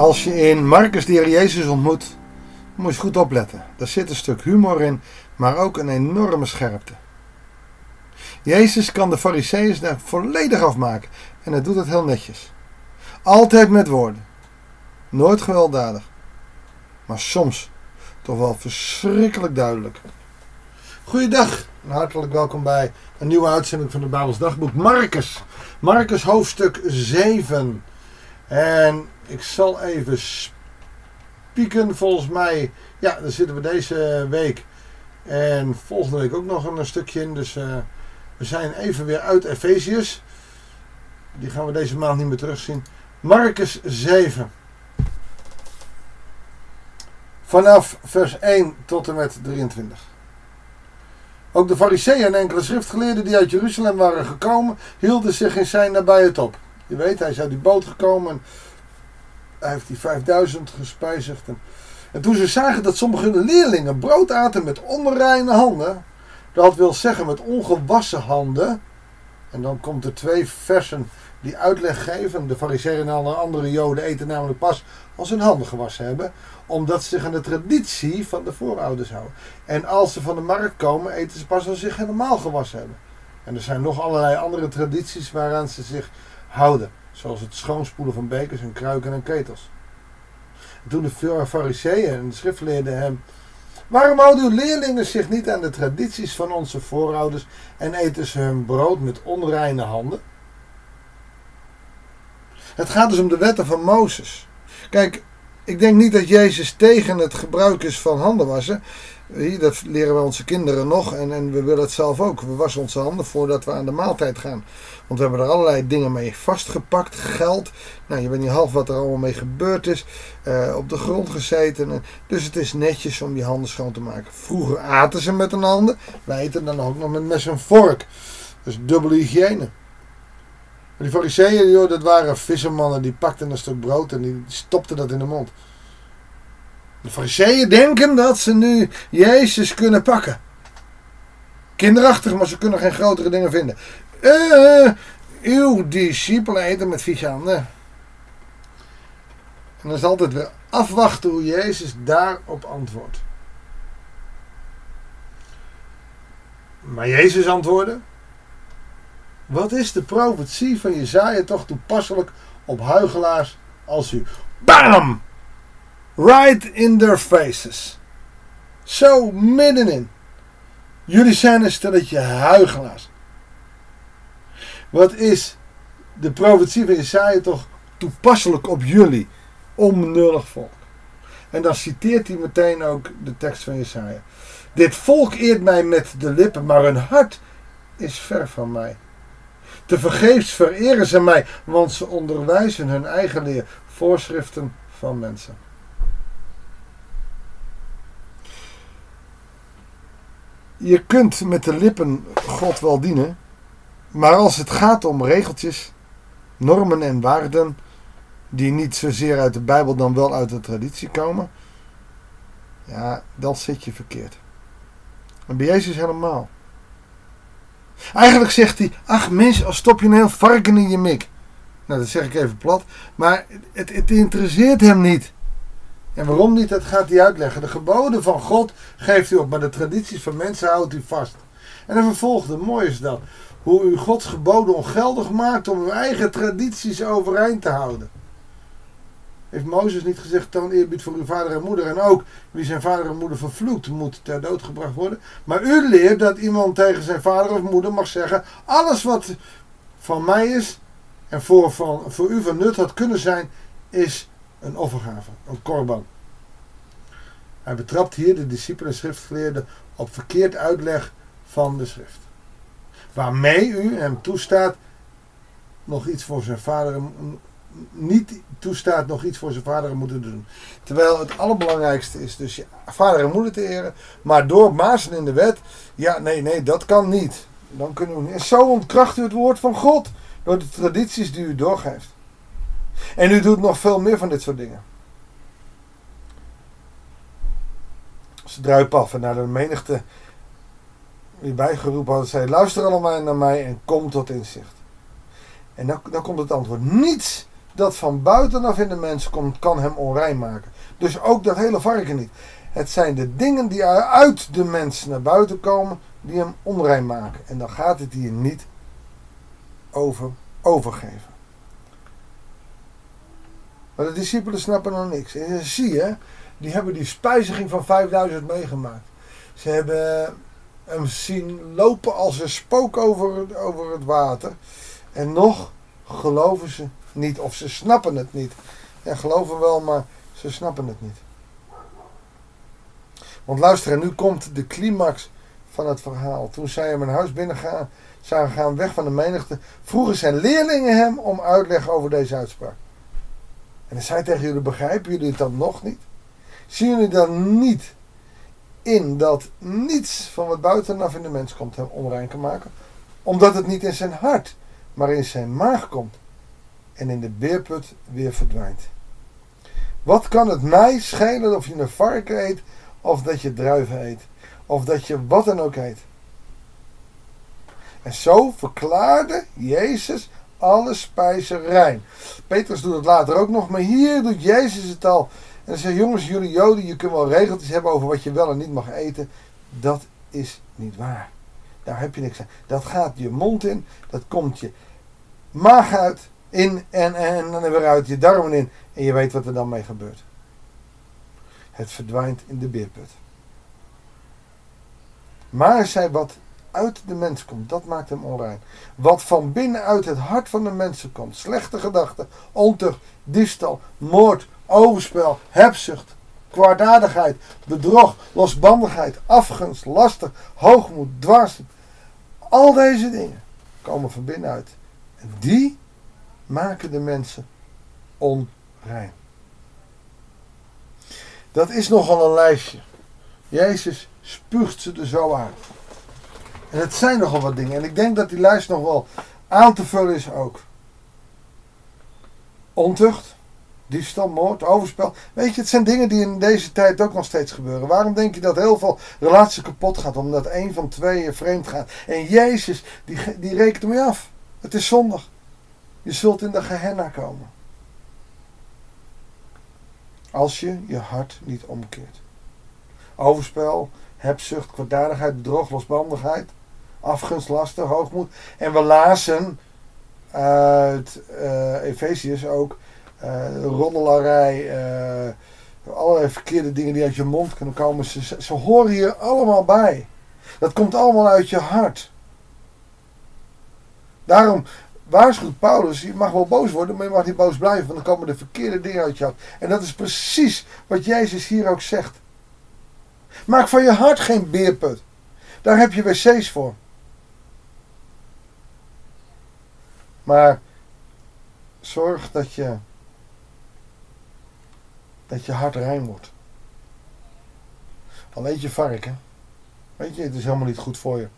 Als je in Marcus de Heer Jezus ontmoet, moet je goed opletten. Daar zit een stuk humor in, maar ook een enorme scherpte. Jezus kan de fariseeërs daar volledig afmaken en hij doet het heel netjes. Altijd met woorden. Nooit gewelddadig. Maar soms toch wel verschrikkelijk duidelijk. Goeiedag en hartelijk welkom bij een nieuwe uitzending van het Bijbels Dagboek. Marcus. Marcus hoofdstuk 7. En ik zal even spieken. Volgens mij, ja, daar zitten we deze week. En volgende week ook nog een stukje in. Dus uh, we zijn even weer uit Efeziërs. Die gaan we deze maand niet meer terugzien. Marcus 7. Vanaf vers 1 tot en met 23. Ook de fariseeën en enkele schriftgeleerden die uit Jeruzalem waren gekomen, hielden zich in zijn nabijheid op. Je weet, hij is uit die boot gekomen en hij heeft die 5000 gespijzigd. En, en toen ze zagen dat sommige leerlingen brood aten met onreine handen, dat wil zeggen met ongewassen handen, en dan komt er twee versen die uitleg geven. De fariseeën en alle andere joden eten namelijk pas als hun handen gewassen hebben. Omdat ze zich aan de traditie van de voorouders houden. En als ze van de markt komen eten ze pas als ze zich helemaal gewassen hebben. En er zijn nog allerlei andere tradities waaraan ze zich houden. Zoals het schoonspoelen van bekers en kruiken en ketels. En toen de fariseeën en de schriftleerden hem... Waarom houden uw leerlingen zich niet aan de tradities van onze voorouders en eten ze hun brood met onreine handen? Het gaat dus om de wetten van Mozes. Kijk, ik denk niet dat Jezus tegen het gebruik is van handen wassen. Dat leren we onze kinderen nog en, en we willen het zelf ook. We wassen onze handen voordat we aan de maaltijd gaan. Want we hebben er allerlei dingen mee vastgepakt. Geld. Nou, je weet niet half wat er allemaal mee gebeurd is. Uh, op de grond gezeten. Dus het is netjes om je handen schoon te maken. Vroeger aten ze met hun handen. Wij eten dan ook nog met mes en vork. Dus dubbele hygiëne. Maar die fariseeën, joh, dat waren vissermannen. Die pakten een stuk brood en die stopten dat in de mond. De fariseeën denken dat ze nu Jezus kunnen pakken. Kinderachtig, maar ze kunnen geen grotere dingen vinden. Uh, uw discipelen eten met vieze handen. En dan is altijd weer afwachten hoe Jezus daarop antwoordt. Maar Jezus antwoordde: Wat is de profetie van Jezaja toch toepasselijk op huigelaars als u? BAM! Right in their faces. Zo middenin. Jullie zijn een stelletje huigelaars. Wat is de profetie van Jesaja toch toepasselijk op jullie, onbenullig volk? En dan citeert hij meteen ook de tekst van Jesaja. Dit volk eert mij met de lippen, maar hun hart is ver van mij. Te vergeefs vereren ze mij, want ze onderwijzen hun eigen leer, voorschriften van mensen. Je kunt met de lippen God wel dienen, maar als het gaat om regeltjes, normen en waarden, die niet zozeer uit de Bijbel dan wel uit de traditie komen, ja, dan zit je verkeerd. En bij Jezus helemaal. Eigenlijk zegt hij, ach mens, als stop je een heel varken in je mik. Nou, dat zeg ik even plat, maar het, het interesseert hem niet. En waarom niet, dat gaat hij uitleggen. De geboden van God geeft u op, maar de tradities van mensen houdt u vast. En dan vervolgde, mooi is dat, hoe u Gods geboden ongeldig maakt om uw eigen tradities overeind te houden. Heeft Mozes niet gezegd, toon eerbied voor uw vader en moeder. En ook, wie zijn vader en moeder vervloekt, moet ter dood gebracht worden. Maar u leert dat iemand tegen zijn vader of moeder mag zeggen, alles wat van mij is en voor, van, voor u van nut had kunnen zijn, is een offergave, een korban. Hij betrapt hier de discipelen en schriftgeleerden op verkeerd uitleg van de schrift. Waarmee u hem toestaat nog iets voor zijn vader niet toestaat nog iets voor zijn vader en moeder te doen. Terwijl het allerbelangrijkste is dus je vader en moeder te eren. Maar door mazen in de wet, ja nee, nee, dat kan niet. Dan kunnen we niet. En zo ontkracht u het woord van God. Door de tradities die u doorgeeft. En u doet nog veel meer van dit soort dingen. Ze druipen af en naar de menigte die bijgeroepen hadden, zei: Luister allemaal naar mij en kom tot inzicht. En dan, dan komt het antwoord: Niets dat van buitenaf in de mens komt, kan hem onrein maken. Dus ook dat hele varken niet. Het zijn de dingen die uit de mens naar buiten komen, die hem onrein maken. En dan gaat het hier niet over overgeven. Maar de discipelen snappen nog niks. En zie je, die hebben die spijziging van 5000 meegemaakt. Ze hebben hem zien lopen als een spook over, over het water. En nog geloven ze niet, of ze snappen het niet. Ja, geloven wel, maar ze snappen het niet. Want luister, en nu komt de climax van het verhaal. Toen zij hem een huis binnengaan, zagen gaan weg van de menigte, vroegen zijn leerlingen hem om uitleg over deze uitspraak. En hij zei tegen jullie, begrijpen jullie het dan nog niet? Zien jullie dan niet in dat niets van wat buitenaf in de mens komt hem onrein kan maken? Omdat het niet in zijn hart, maar in zijn maag komt en in de beerput weer verdwijnt. Wat kan het mij schelen of je een varken eet of dat je druiven eet of dat je wat dan ook eet? En zo verklaarde Jezus alle spijzen rein. Petrus doet het later ook nog, maar hier doet Jezus het al. En hij zegt, jongens, jullie joden, je kunt wel regeltjes hebben over wat je wel en niet mag eten. Dat is niet waar. Daar heb je niks aan. Dat gaat je mond in, dat komt je maag uit, in en, en, en weer uit je darmen in. En je weet wat er dan mee gebeurt. Het verdwijnt in de beerput. Maar zij wat uit de mens komt, dat maakt hem onrein. Wat van binnenuit het hart van de mensen komt, slechte gedachten, ontucht, diefstal, moord, overspel, hebzucht, kwaadaardigheid, bedrog, losbandigheid, afgunst, laster, hoogmoed, dwars. Al deze dingen komen van binnenuit. En die maken de mensen onrein. Dat is nogal een lijstje. Jezus spuugt ze er zo uit. En het zijn nogal wat dingen. En ik denk dat die lijst nog wel aan te vullen is ook. Ontucht, diefstal, moord, overspel. Weet je, het zijn dingen die in deze tijd ook nog steeds gebeuren. Waarom denk je dat heel veel relaties kapot gaat? Omdat een van twee vreemd gaat. En Jezus, die, die rekent ermee af. Het is zondag. Je zult in de Gehenna komen. Als je je hart niet omkeert. Overspel, hebzucht, kwaadaardigheid, bedrog, losbandigheid afgunst, laster, hoogmoed. En we lazen uit uh, ook uh, allerlei verkeerde dingen die uit je mond kunnen komen. Ze, ze horen hier allemaal bij. Dat komt allemaal uit je hart. Daarom waarschuwt Paulus, je mag wel boos worden, maar je mag niet boos blijven, want dan komen de verkeerde dingen uit je hart. En dat is precies wat Jezus hier ook zegt. Maak van je hart geen beerput. Daar heb je wc's voor. Maar zorg dat je, dat je hart rein wordt. Al eet je varken. Weet je, het is helemaal niet goed voor je.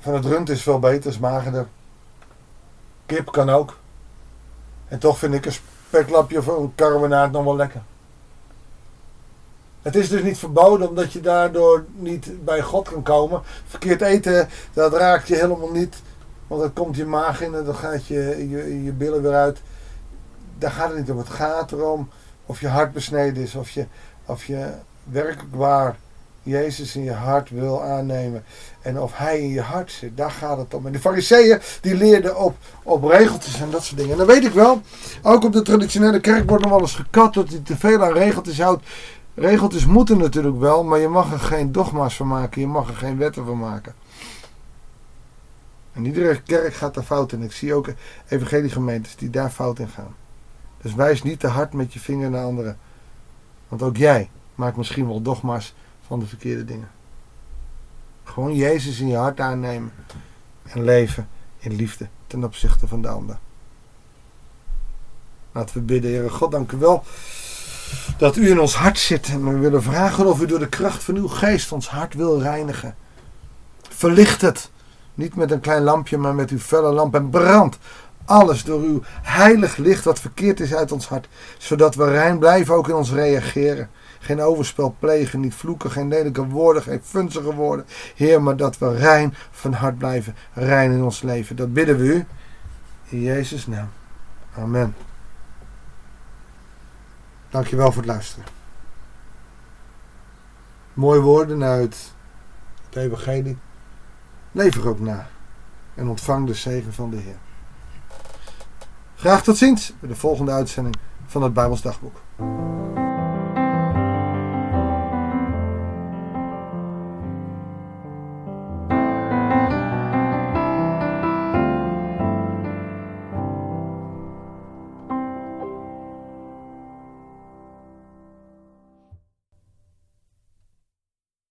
Van het rund is veel beter, is. Kip kan ook. En toch vind ik een speklapje of een nog wel lekker. Het is dus niet verboden omdat je daardoor niet bij God kan komen. Verkeerd eten, dat raakt je helemaal niet. Want dan komt je maag in en dan gaat je, je, je billen weer uit. Daar gaat het niet om. Het gaat erom of je hart besneden is. Of je, of je werkelijk waar Jezus in je hart wil aannemen. En of hij in je hart zit. Daar gaat het om. En de fariseeën die leerden op, op regeltjes en dat soort dingen. En dan weet ik wel. Ook op de traditionele kerk wordt nog wel eens gekat. Dat hij te veel aan regeltjes houdt. Regeltjes moeten natuurlijk wel. Maar je mag er geen dogma's van maken. Je mag er geen wetten van maken. En iedere kerk gaat daar fout in. Ik zie ook evangeliegemeentes die daar fout in gaan. Dus wijs niet te hard met je vinger naar anderen. Want ook jij maakt misschien wel dogma's van de verkeerde dingen. Gewoon Jezus in je hart aannemen. En leven in liefde ten opzichte van de ander. Laten we bidden, Heere God, dank u wel dat u in ons hart zit. En we willen vragen of u door de kracht van uw geest ons hart wil reinigen. Verlicht het niet met een klein lampje, maar met uw felle lamp. En brand alles door uw heilig licht wat verkeerd is uit ons hart. Zodat we rein blijven ook in ons reageren. Geen overspel plegen, niet vloeken, geen lelijke woorden, geen funzige woorden. Heer, maar dat we rein van hart blijven, rein in ons leven. Dat bidden we u. In Jezus' naam. Amen. Dankjewel voor het luisteren. Mooie woorden uit het Evangelie. Leef er ook na. En ontvang de zegen van de Heer. Graag tot ziens bij de volgende uitzending van het Bijbels Dagboek.